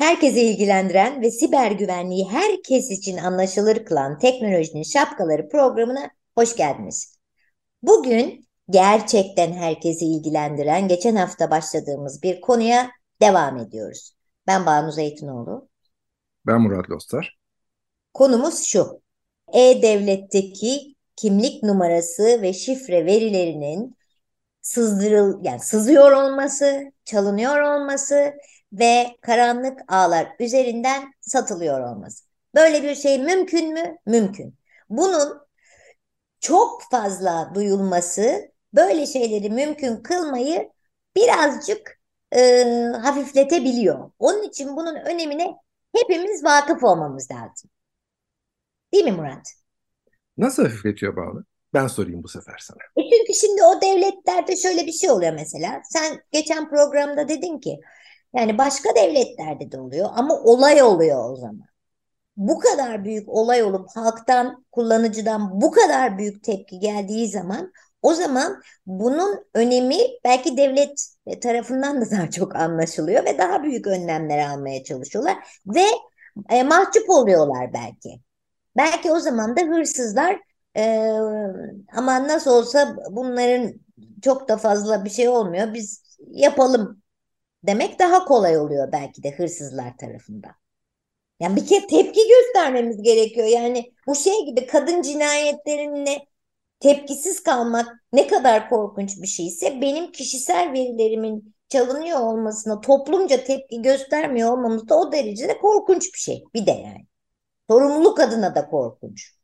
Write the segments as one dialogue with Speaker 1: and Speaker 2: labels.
Speaker 1: Herkese ilgilendiren ve siber güvenliği herkes için anlaşılır kılan teknolojinin şapkaları programına hoş geldiniz. Bugün gerçekten herkesi ilgilendiren geçen hafta başladığımız bir konuya devam ediyoruz. Ben Banu Zeytinoğlu.
Speaker 2: Ben Murat Lostar.
Speaker 1: Konumuz şu. E-Devlet'teki kimlik numarası ve şifre verilerinin sızdırıl yani sızıyor olması, çalınıyor olması ve karanlık ağlar üzerinden satılıyor olması. Böyle bir şey mümkün mü? Mümkün. Bunun çok fazla duyulması böyle şeyleri mümkün kılmayı birazcık e, hafifletebiliyor. Onun için bunun önemine hepimiz vakıf olmamız lazım. Değil mi Murat?
Speaker 2: Nasıl hafifletiyor bağlı? Ben sorayım bu sefer sana.
Speaker 1: E çünkü şimdi o devletlerde şöyle bir şey oluyor mesela. Sen geçen programda dedin ki yani başka devletlerde de oluyor ama olay oluyor o zaman. Bu kadar büyük olay olup halktan, kullanıcıdan bu kadar büyük tepki geldiği zaman o zaman bunun önemi belki devlet tarafından da daha çok anlaşılıyor ve daha büyük önlemler almaya çalışıyorlar ve e, mahcup oluyorlar belki. Belki o zaman da hırsızlar e, ama nasıl olsa bunların çok da fazla bir şey olmuyor biz yapalım demek daha kolay oluyor belki de hırsızlar tarafından. Yani bir kere tepki göstermemiz gerekiyor. Yani bu şey gibi kadın cinayetlerine tepkisiz kalmak ne kadar korkunç bir şeyse benim kişisel verilerimin çalınıyor olmasına toplumca tepki göstermiyor olmamız da o derecede korkunç bir şey. Bir de yani. Sorumluluk adına da korkunç.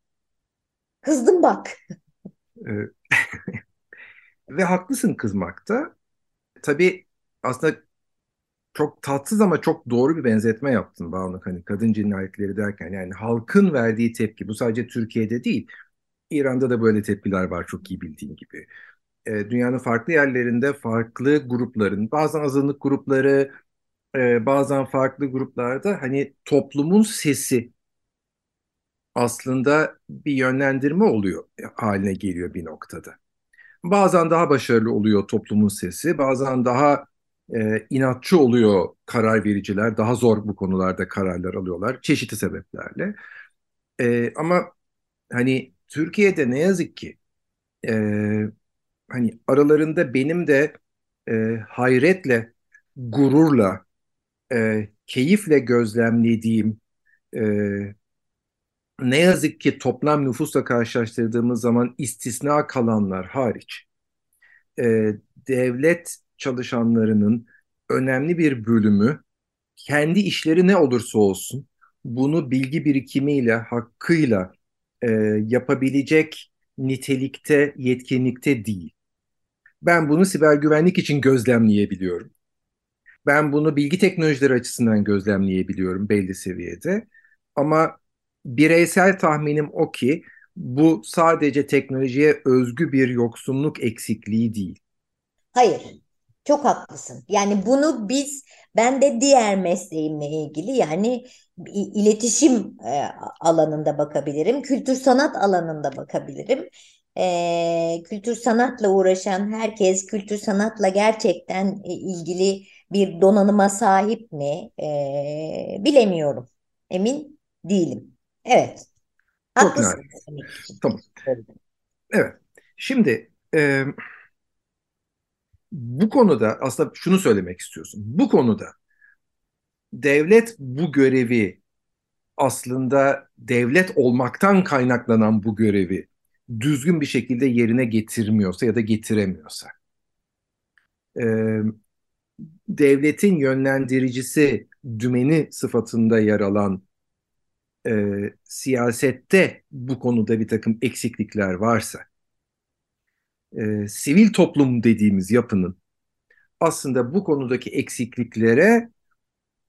Speaker 1: Kızdım bak.
Speaker 2: Ve haklısın kızmakta. Tabii aslında çok tatsız ama çok doğru bir benzetme yaptın Banu hani kadın cinayetleri derken yani halkın verdiği tepki bu sadece Türkiye'de değil İran'da da böyle tepkiler var çok iyi bildiğin gibi. E, dünyanın farklı yerlerinde farklı grupların bazen azınlık grupları e, bazen farklı gruplarda hani toplumun sesi aslında bir yönlendirme oluyor haline geliyor bir noktada. Bazen daha başarılı oluyor toplumun sesi, bazen daha e, inatçı oluyor karar vericiler. Daha zor bu konularda kararlar alıyorlar çeşitli sebeplerle. E, ama hani Türkiye'de ne yazık ki e, hani aralarında benim de e, hayretle, gururla, e, keyifle gözlemlediğim e, ne yazık ki toplam nüfusla karşılaştırdığımız zaman istisna kalanlar hariç e, devlet çalışanlarının önemli bir bölümü kendi işleri ne olursa olsun bunu bilgi birikimiyle, hakkıyla e, yapabilecek nitelikte, yetkinlikte değil. Ben bunu siber güvenlik için gözlemleyebiliyorum. Ben bunu bilgi teknolojileri açısından gözlemleyebiliyorum belli seviyede. Ama bireysel tahminim o ki bu sadece teknolojiye özgü bir yoksunluk eksikliği değil.
Speaker 1: Hayır. Çok haklısın. Yani bunu biz ben de diğer mesleğimle ilgili yani iletişim e, alanında bakabilirim, kültür sanat alanında bakabilirim. E, kültür sanatla uğraşan herkes kültür sanatla gerçekten e, ilgili bir donanıma sahip mi bilemiyorum. Emin değilim. Evet.
Speaker 2: Çok Haklısın. Tamam. Evet. Şimdi e, bu konuda aslında şunu söylemek istiyorsun. Bu konuda devlet bu görevi aslında devlet olmaktan kaynaklanan bu görevi düzgün bir şekilde yerine getirmiyorsa ya da getiremiyorsa. Ee, devletin yönlendiricisi dümeni sıfatında yer alan e, siyasette bu konuda bir takım eksiklikler varsa, e, sivil toplum dediğimiz yapının aslında bu konudaki eksikliklere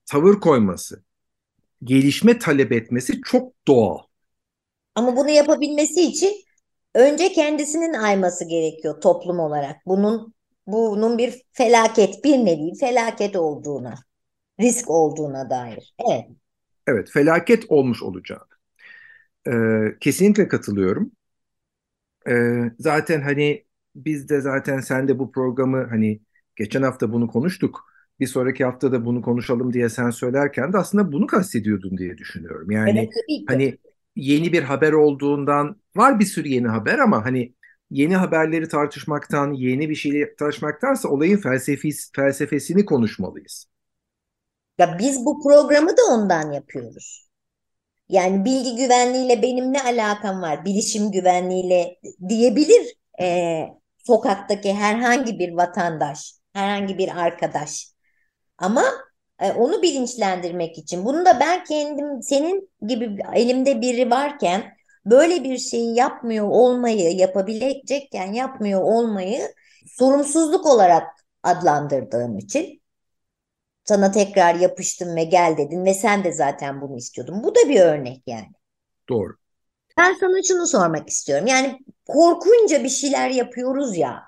Speaker 2: tavır koyması, gelişme talep etmesi çok doğal.
Speaker 1: Ama bunu yapabilmesi için önce kendisinin ayması gerekiyor toplum olarak. Bunun bunun bir felaket, bir nevi felaket olduğuna, risk olduğuna dair. Evet.
Speaker 2: Evet, felaket olmuş olacak. Ee, kesinlikle katılıyorum. Ee, zaten hani biz de zaten sen de bu programı hani geçen hafta bunu konuştuk. Bir sonraki hafta da bunu konuşalım diye sen söylerken de aslında bunu kastediyordun diye düşünüyorum. Yani
Speaker 1: Evet,
Speaker 2: hani yeni bir haber olduğundan var bir sürü yeni haber ama hani yeni haberleri tartışmaktan, yeni bir şeyleri tartışmaktansa olayın felsefi, felsefesini konuşmalıyız.
Speaker 1: Ya biz bu programı da ondan yapıyoruz. Yani bilgi güvenliğiyle benim ne alakam var? Bilişim güvenliğiyle diyebilir e, sokaktaki herhangi bir vatandaş, herhangi bir arkadaş. Ama e, onu bilinçlendirmek için. Bunu da ben kendim senin gibi elimde biri varken böyle bir şeyi yapmıyor olmayı, yapabilecekken yapmıyor olmayı sorumsuzluk olarak adlandırdığım için sana tekrar yapıştım ve gel dedin ve sen de zaten bunu istiyordun. Bu da bir örnek yani.
Speaker 2: Doğru.
Speaker 1: Ben sana şunu sormak istiyorum. Yani korkunca bir şeyler yapıyoruz ya,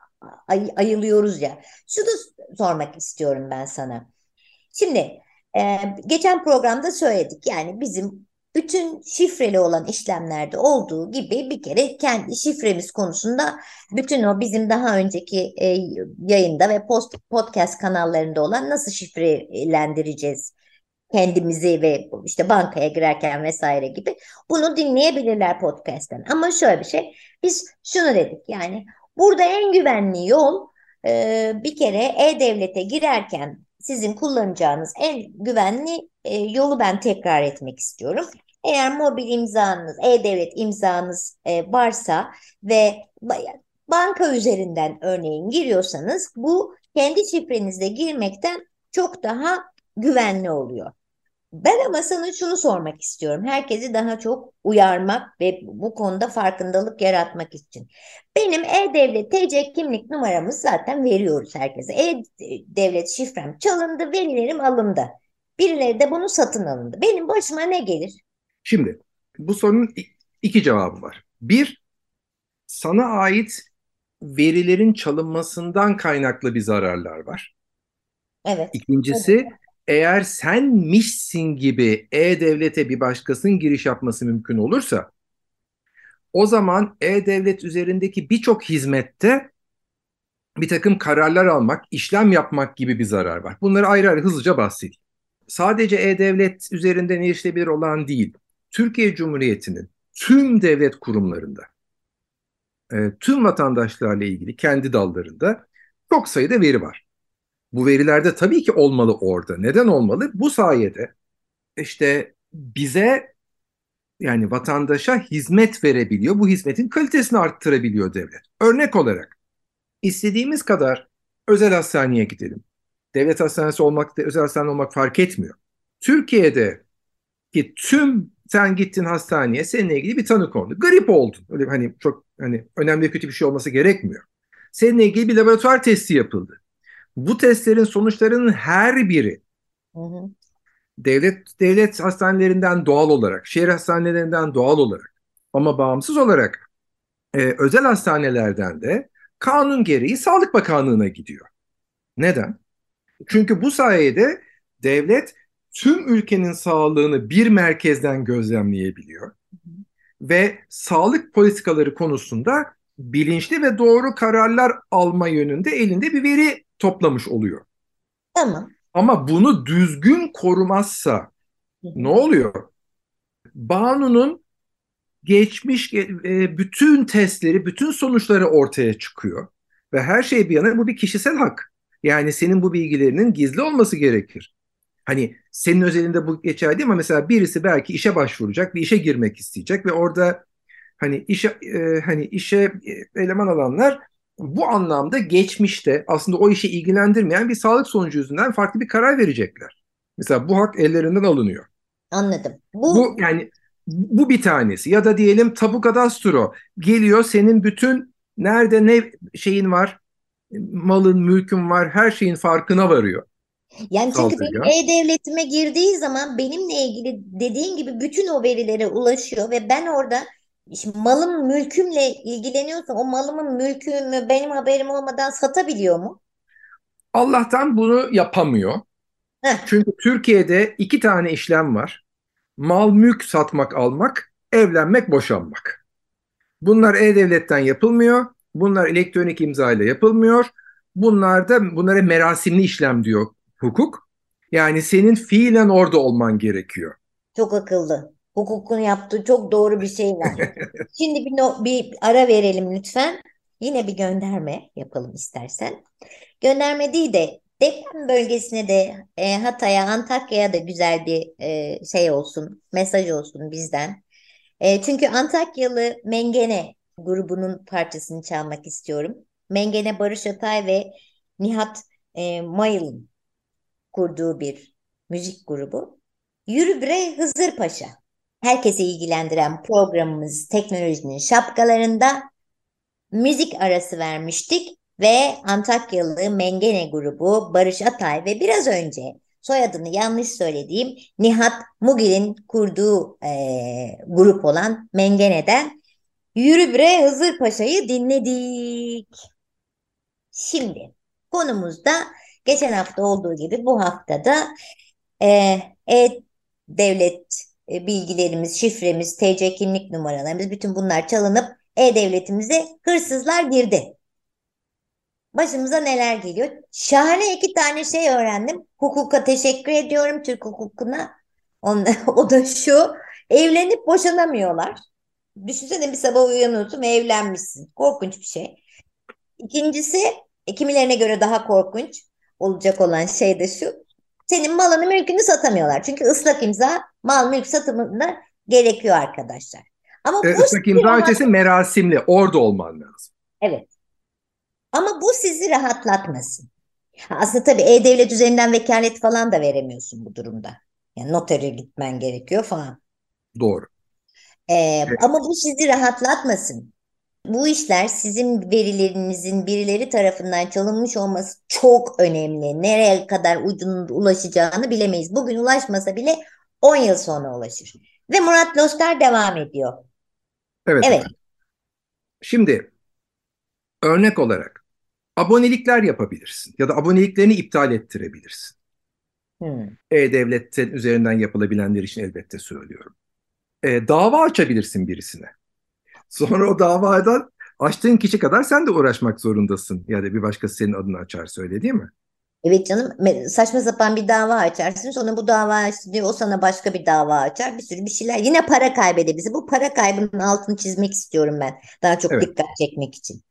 Speaker 1: ay, ayılıyoruz ya. Şunu sormak istiyorum ben sana. Şimdi e, geçen programda söyledik. Yani bizim bütün şifreli olan işlemlerde olduğu gibi bir kere kendi şifremiz konusunda bütün o bizim daha önceki e, yayında ve post podcast kanallarında olan nasıl şifrelendireceğiz kendimizi ve işte bankaya girerken vesaire gibi bunu dinleyebilirler podcast'ten. Ama şöyle bir şey biz şunu dedik yani burada en güvenli yol e, bir kere e-devlete girerken sizin kullanacağınız en güvenli e, yolu ben tekrar etmek istiyorum. Eğer mobil imzanız, e-devlet imzanız e, varsa ve banka üzerinden örneğin giriyorsanız bu kendi şifrenizle girmekten çok daha güvenli oluyor. Ben ama sana şunu sormak istiyorum. Herkesi daha çok uyarmak ve bu konuda farkındalık yaratmak için. Benim E-Devlet TC kimlik numaramız zaten veriyoruz herkese. E-Devlet şifrem çalındı, verilerim alındı. Birileri de bunu satın alındı. Benim başıma ne gelir?
Speaker 2: Şimdi bu sorunun iki cevabı var. Bir, sana ait verilerin çalınmasından kaynaklı bir zararlar var.
Speaker 1: Evet.
Speaker 2: İkincisi,
Speaker 1: Evet.
Speaker 2: Eğer senmişsin gibi e-devlete bir başkasının giriş yapması mümkün olursa, o zaman e-devlet üzerindeki birçok hizmette bir takım kararlar almak, işlem yapmak gibi bir zarar var. Bunları ayrı ayrı hızlıca bahsedeyim. Sadece e-devlet üzerinden erişilebilir olan değil, Türkiye Cumhuriyeti'nin tüm devlet kurumlarında, e, tüm vatandaşlarla ilgili kendi dallarında çok sayıda veri var. Bu verilerde tabii ki olmalı orada. Neden olmalı? Bu sayede işte bize yani vatandaşa hizmet verebiliyor. Bu hizmetin kalitesini arttırabiliyor devlet. Örnek olarak istediğimiz kadar özel hastaneye gidelim. Devlet hastanesi olmak, özel hastane olmak fark etmiyor. Türkiye'de ki tüm sen gittin hastaneye seninle ilgili bir tanı kondu. Grip oldun. Öyle hani çok hani önemli kötü bir şey olması gerekmiyor. Seninle ilgili bir laboratuvar testi yapıldı. Bu testlerin sonuçlarının her biri
Speaker 1: Hı hı.
Speaker 2: devlet devlet hastanelerinden doğal olarak, şehir hastanelerinden doğal olarak ama bağımsız olarak e, özel hastanelerden de kanun gereği Sağlık Bakanlığı'na gidiyor. Neden? Çünkü bu sayede devlet tüm ülkenin sağlığını bir merkezden gözlemleyebiliyor ve sağlık politikaları konusunda bilinçli ve doğru kararlar alma yönünde elinde bir veri toplamış oluyor.
Speaker 1: Tamam.
Speaker 2: Ama bunu düzgün korumazsa ne oluyor? Banu'nun geçmiş e, bütün testleri, bütün sonuçları ortaya çıkıyor. Ve her şey bir yana bu bir kişisel hak. Yani senin bu bilgilerinin gizli olması gerekir. Hani senin özelinde bu geçerli değil ama mesela birisi belki işe başvuracak, bir işe girmek isteyecek ve orada hani işe e, hani işe eleman alanlar bu anlamda geçmişte aslında o işe ilgilendirmeyen bir sağlık sonucu yüzünden farklı bir karar verecekler. Mesela bu hak ellerinden alınıyor.
Speaker 1: Anladım.
Speaker 2: Bu, bu yani bu bir tanesi ya da diyelim tabu kadastro geliyor senin bütün nerede ne şeyin var malın mülkün var her şeyin farkına varıyor.
Speaker 1: Yani çünkü benim e-devletime girdiği zaman benimle ilgili dediğin gibi bütün o verilere ulaşıyor ve ben orada işte malım mülkümle ilgileniyorsa o malımın mülkümü benim haberim olmadan satabiliyor mu?
Speaker 2: Allah'tan bunu yapamıyor. Heh. Çünkü Türkiye'de iki tane işlem var. Mal mülk satmak almak, evlenmek boşanmak. Bunlar e-devletten yapılmıyor. Bunlar elektronik imza ile yapılmıyor. Bunlar da bunlara merasimli işlem diyor hukuk. Yani senin fiilen orada olman gerekiyor.
Speaker 1: Çok akıllı. Hukukun yaptığı çok doğru bir şey var. Şimdi bir, no, bir ara verelim lütfen. Yine bir gönderme yapalım istersen. Gönderme değil de deprem bölgesine de e, Hatay'a, Antakya'ya da güzel bir e, şey olsun, mesaj olsun bizden. E, çünkü Antakyalı Mengene grubunun parçasını çalmak istiyorum. Mengene Barış Atay ve Nihat e, Mayıl'ın kurduğu bir müzik grubu. Yürü Bre Hızır Paşa. Herkesi ilgilendiren programımız teknolojinin şapkalarında müzik arası vermiştik ve Antakyalı Mengene grubu Barış Atay ve biraz önce soyadını yanlış söylediğim Nihat Mugil'in kurduğu e, grup olan Mengene'den Yürü Bre Hızır Paşa'yı dinledik. Şimdi konumuzda geçen hafta olduğu gibi bu haftada e, e, bilgilerimiz, şifremiz, TC kimlik numaralarımız bütün bunlar çalınıp e-devletimize hırsızlar girdi. Başımıza neler geliyor? Şahane iki tane şey öğrendim. Hukuka teşekkür ediyorum Türk hukukuna. o da şu. Evlenip boşanamıyorlar. Düşünsene bir sabah uyanıyorsun ve evlenmişsin. Korkunç bir şey. İkincisi e, kimilerine göre daha korkunç olacak olan şey de şu. Senin malını mülkünü satamıyorlar. Çünkü ıslak imza mal mülk satımında gerekiyor arkadaşlar.
Speaker 2: Ama e, bu ıslak imza ötesi merasimli. Orada olman lazım.
Speaker 1: Evet. Ama bu sizi rahatlatmasın. Aslında tabii E-Devlet üzerinden vekalet falan da veremiyorsun bu durumda. Yani notere gitmen gerekiyor falan.
Speaker 2: Doğru.
Speaker 1: Ee, evet. Ama bu sizi rahatlatmasın. Bu işler sizin verilerinizin birileri tarafından çalınmış olması çok önemli. Nereye kadar ucunun ulaşacağını bilemeyiz. Bugün ulaşmasa bile 10 yıl sonra ulaşır. Ve Murat Loster devam ediyor.
Speaker 2: Evet. Evet. Şimdi örnek olarak abonelikler yapabilirsin ya da aboneliklerini iptal ettirebilirsin. Hmm. E-Devlet'in üzerinden yapılabilenler için elbette söylüyorum. E, dava açabilirsin birisine. Sonra o davadan açtığın kişi kadar sen de uğraşmak zorundasın. Yani bir başkası senin adını açar öyle değil mi?
Speaker 1: Evet canım saçma sapan bir dava açarsın sonra bu dava açtı diyor o sana başka bir dava açar bir sürü bir şeyler yine para kaybedebilirsin. Bu para kaybının altını çizmek istiyorum ben daha çok evet. dikkat çekmek için.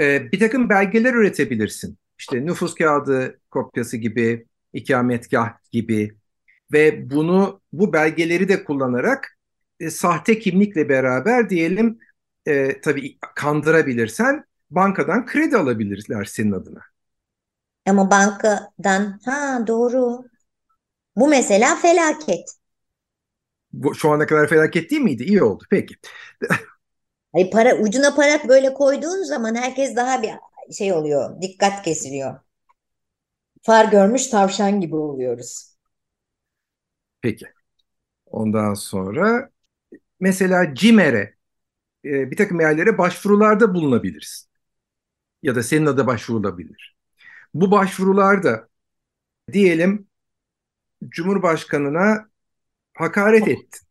Speaker 2: Ee, bir takım belgeler üretebilirsin. İşte nüfus kağıdı kopyası gibi, ikametgah gibi ve bunu bu belgeleri de kullanarak e, sahte kimlikle beraber diyelim e, tabii kandırabilirsen bankadan kredi alabilirler senin adına.
Speaker 1: Ama bankadan ha doğru. Bu mesela felaket.
Speaker 2: Bu, şu ana kadar felaket değil miydi? İyi oldu. Peki.
Speaker 1: Ay para ucuna para böyle koyduğun zaman herkes daha bir şey oluyor. Dikkat kesiliyor. Far görmüş tavşan gibi oluyoruz.
Speaker 2: Peki. Ondan sonra mesela CİMER'e e, bir takım yerlere başvurularda bulunabilirsin. Ya da senin adı başvurulabilir. Bu başvurularda diyelim Cumhurbaşkanına hakaret ettin.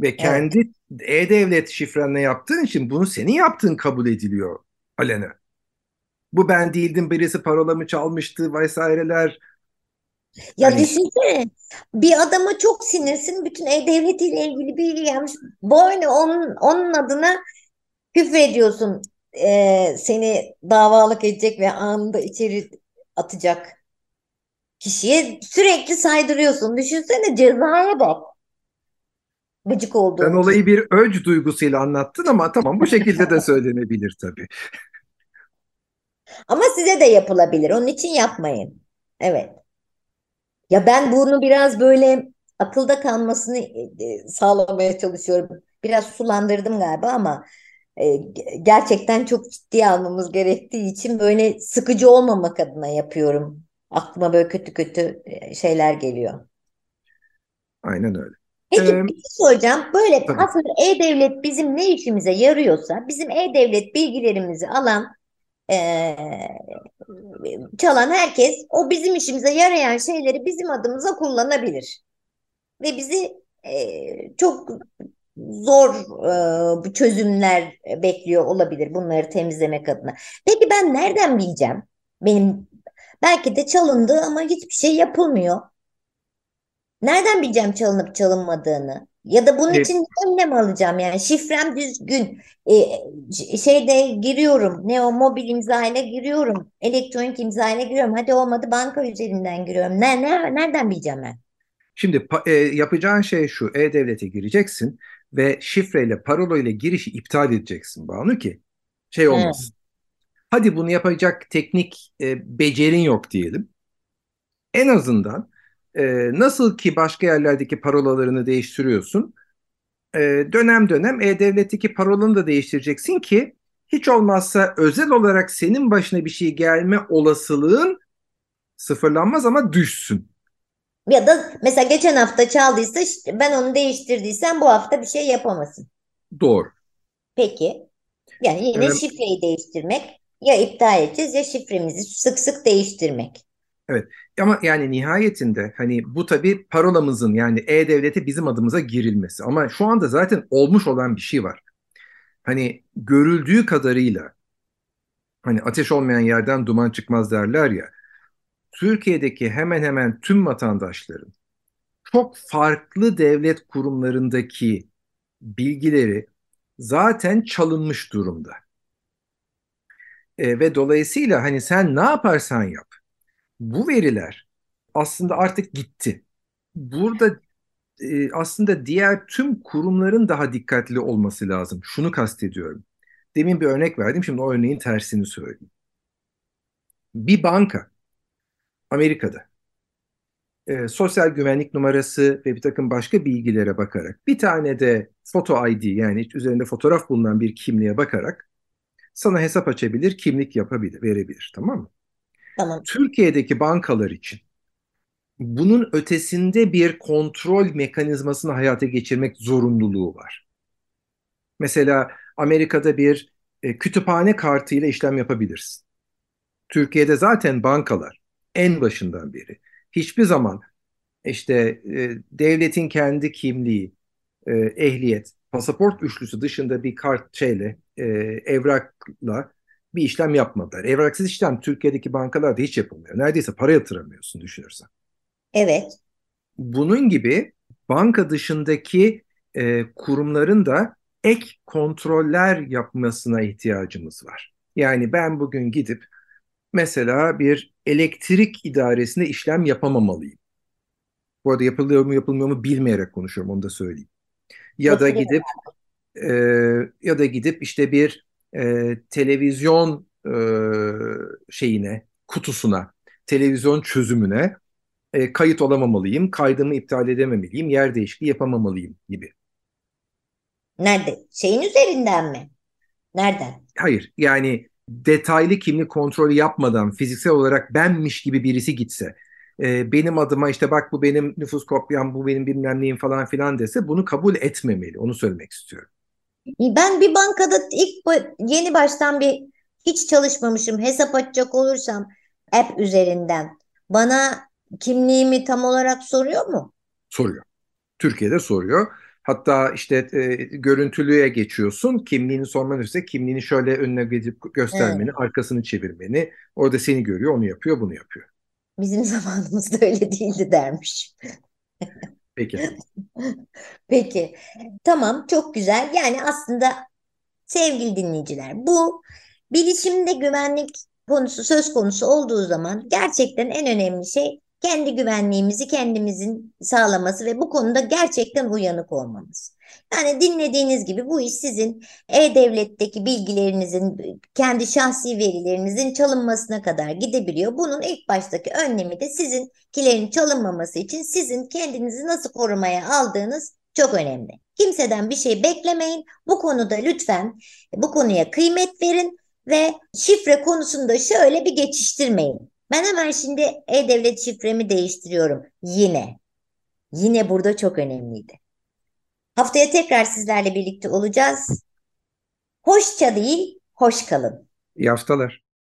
Speaker 2: Ve kendi evet. e-devlet şifrenle yaptığın için bunu senin yaptığın kabul ediliyor alene. Bu ben değildim birisi parolamı çalmıştı vesaireler.
Speaker 1: Ya hani... düşünsene bir adama çok sinirsin bütün e-devletiyle ilgili bilgi gelmiş. Boynu onun, onun adına küfür ediyorsun. Ee, seni davalık edecek ve anında içeri atacak kişiye sürekli saydırıyorsun. Düşünsene cezaya bak. Gıcık olduğum
Speaker 2: Sen olayı bir öc duygusuyla anlattın ama tamam bu şekilde de söylenebilir tabii.
Speaker 1: Ama size de yapılabilir. Onun için yapmayın. Evet. Ya ben bunu biraz böyle akılda kalmasını e, e, sağlamaya çalışıyorum. Biraz sulandırdım galiba ama e, gerçekten çok ciddiye almamız gerektiği için böyle sıkıcı olmamak adına yapıyorum. Aklıma böyle kötü kötü şeyler geliyor.
Speaker 2: Aynen öyle.
Speaker 1: Peki ee, bir şey soracağım. Böyle tabii. aslında e-devlet bizim ne işimize yarıyorsa bizim e-devlet bilgilerimizi alan e, çalan herkes o bizim işimize yarayan şeyleri bizim adımıza kullanabilir. Ve bizi e, çok zor e, çözümler bekliyor olabilir bunları temizlemek adına. Peki ben nereden bileceğim? Benim belki de çalındı ama hiçbir şey yapılmıyor. Nereden bileceğim çalınıp çalınmadığını? Ya da bunun evet. için önlem alacağım yani şifrem düzgün ee, şeyde giriyorum ne o mobil imza ile giriyorum elektronik imza ile giriyorum hadi olmadı banka üzerinden giriyorum ne, ne nereden bileceğim ben?
Speaker 2: Şimdi e, yapacağın şey şu e-devlete gireceksin ve şifreyle parola ile girişi iptal edeceksin Banu ki şey olmasın. Evet. Hadi bunu yapacak teknik e, becerin yok diyelim. En azından e, nasıl ki başka yerlerdeki parolalarını değiştiriyorsun, e, dönem dönem E-Devlet'teki parolanı da değiştireceksin ki hiç olmazsa özel olarak senin başına bir şey gelme olasılığın sıfırlanmaz ama düşsün.
Speaker 1: Ya da mesela geçen hafta çaldıysa ben onu değiştirdiysem bu hafta bir şey yapamasın.
Speaker 2: Doğru.
Speaker 1: Peki. Yani yine ee, şifreyi değiştirmek ya iptal edeceğiz ya şifremizi sık sık değiştirmek.
Speaker 2: Evet ama yani nihayetinde hani bu tabii parolamızın yani e-devlete bizim adımıza girilmesi ama şu anda zaten olmuş olan bir şey var. Hani görüldüğü kadarıyla hani ateş olmayan yerden duman çıkmaz derler ya. Türkiye'deki hemen hemen tüm vatandaşların çok farklı devlet kurumlarındaki bilgileri zaten çalınmış durumda. E, ve dolayısıyla hani sen ne yaparsan yap bu veriler aslında artık gitti. Burada e, aslında diğer tüm kurumların daha dikkatli olması lazım. Şunu kastediyorum. Demin bir örnek verdim, şimdi o örneğin tersini söyleyeyim. Bir banka Amerika'da e, sosyal güvenlik numarası ve bir takım başka bilgilere bakarak bir tane de foto ID yani üzerinde fotoğraf bulunan bir kimliğe bakarak sana hesap açabilir, kimlik yapabilir, verebilir tamam mı?
Speaker 1: Tamam.
Speaker 2: Türkiye'deki bankalar için bunun ötesinde bir kontrol mekanizmasını hayata geçirmek zorunluluğu var. Mesela Amerika'da bir e, kütüphane kartıyla işlem yapabilirsin. Türkiye'de zaten bankalar en başından beri hiçbir zaman işte e, devletin kendi kimliği, e, ehliyet, pasaport üçlüsü dışında bir kart şeyle, e, evrakla bir işlem yapmadılar. Evraksız işlem Türkiye'deki bankalarda hiç yapılmıyor. Neredeyse para yatıramıyorsun düşünürsen.
Speaker 1: Evet.
Speaker 2: Bunun gibi banka dışındaki e, kurumların da ek kontroller yapmasına ihtiyacımız var. Yani ben bugün gidip mesela bir elektrik idaresinde işlem yapamamalıyım. Bu arada yapılıyor mu yapılmıyor mu bilmeyerek konuşuyorum onu da söyleyeyim. Ya da gidip e, ya da gidip işte bir e, televizyon e, şeyine, kutusuna, televizyon çözümüne e, kayıt olamamalıyım, kaydımı iptal edememeliyim, yer değişikliği yapamamalıyım gibi.
Speaker 1: Nerede? Şeyin üzerinden mi? Nereden?
Speaker 2: Hayır, yani detaylı kimlik kontrolü yapmadan fiziksel olarak benmiş gibi birisi gitse, e, benim adıma işte bak bu benim nüfus kopyam, bu benim bilmem neyim falan filan dese bunu kabul etmemeli. Onu söylemek istiyorum.
Speaker 1: Ben bir bankada ilk yeni baştan bir hiç çalışmamışım hesap açacak olursam app üzerinden bana kimliğimi tam olarak soruyor mu?
Speaker 2: Soruyor. Türkiye'de soruyor. Hatta işte e, görüntülüye geçiyorsun. Kimliğini sorman ise kimliğini şöyle önüne gidip göstermeni, evet. arkasını çevirmeni. Orada seni görüyor, onu yapıyor, bunu yapıyor.
Speaker 1: Bizim zamanımızda öyle değildi dermiş.
Speaker 2: Peki.
Speaker 1: Peki. Tamam çok güzel. Yani aslında sevgili dinleyiciler bu bilişimde güvenlik konusu söz konusu olduğu zaman gerçekten en önemli şey kendi güvenliğimizi kendimizin sağlaması ve bu konuda gerçekten uyanık olmamız. Yani dinlediğiniz gibi bu iş sizin e-devletteki bilgilerinizin, kendi şahsi verilerinizin çalınmasına kadar gidebiliyor. Bunun ilk baştaki önlemi de sizinkilerin çalınmaması için sizin kendinizi nasıl korumaya aldığınız çok önemli. Kimseden bir şey beklemeyin. Bu konuda lütfen bu konuya kıymet verin ve şifre konusunda şöyle bir geçiştirmeyin. Ben hemen şimdi e-devlet şifremi değiştiriyorum yine. Yine burada çok önemliydi. Haftaya tekrar sizlerle birlikte olacağız. Hoşça değil, hoş kalın.
Speaker 2: İyi haftalar.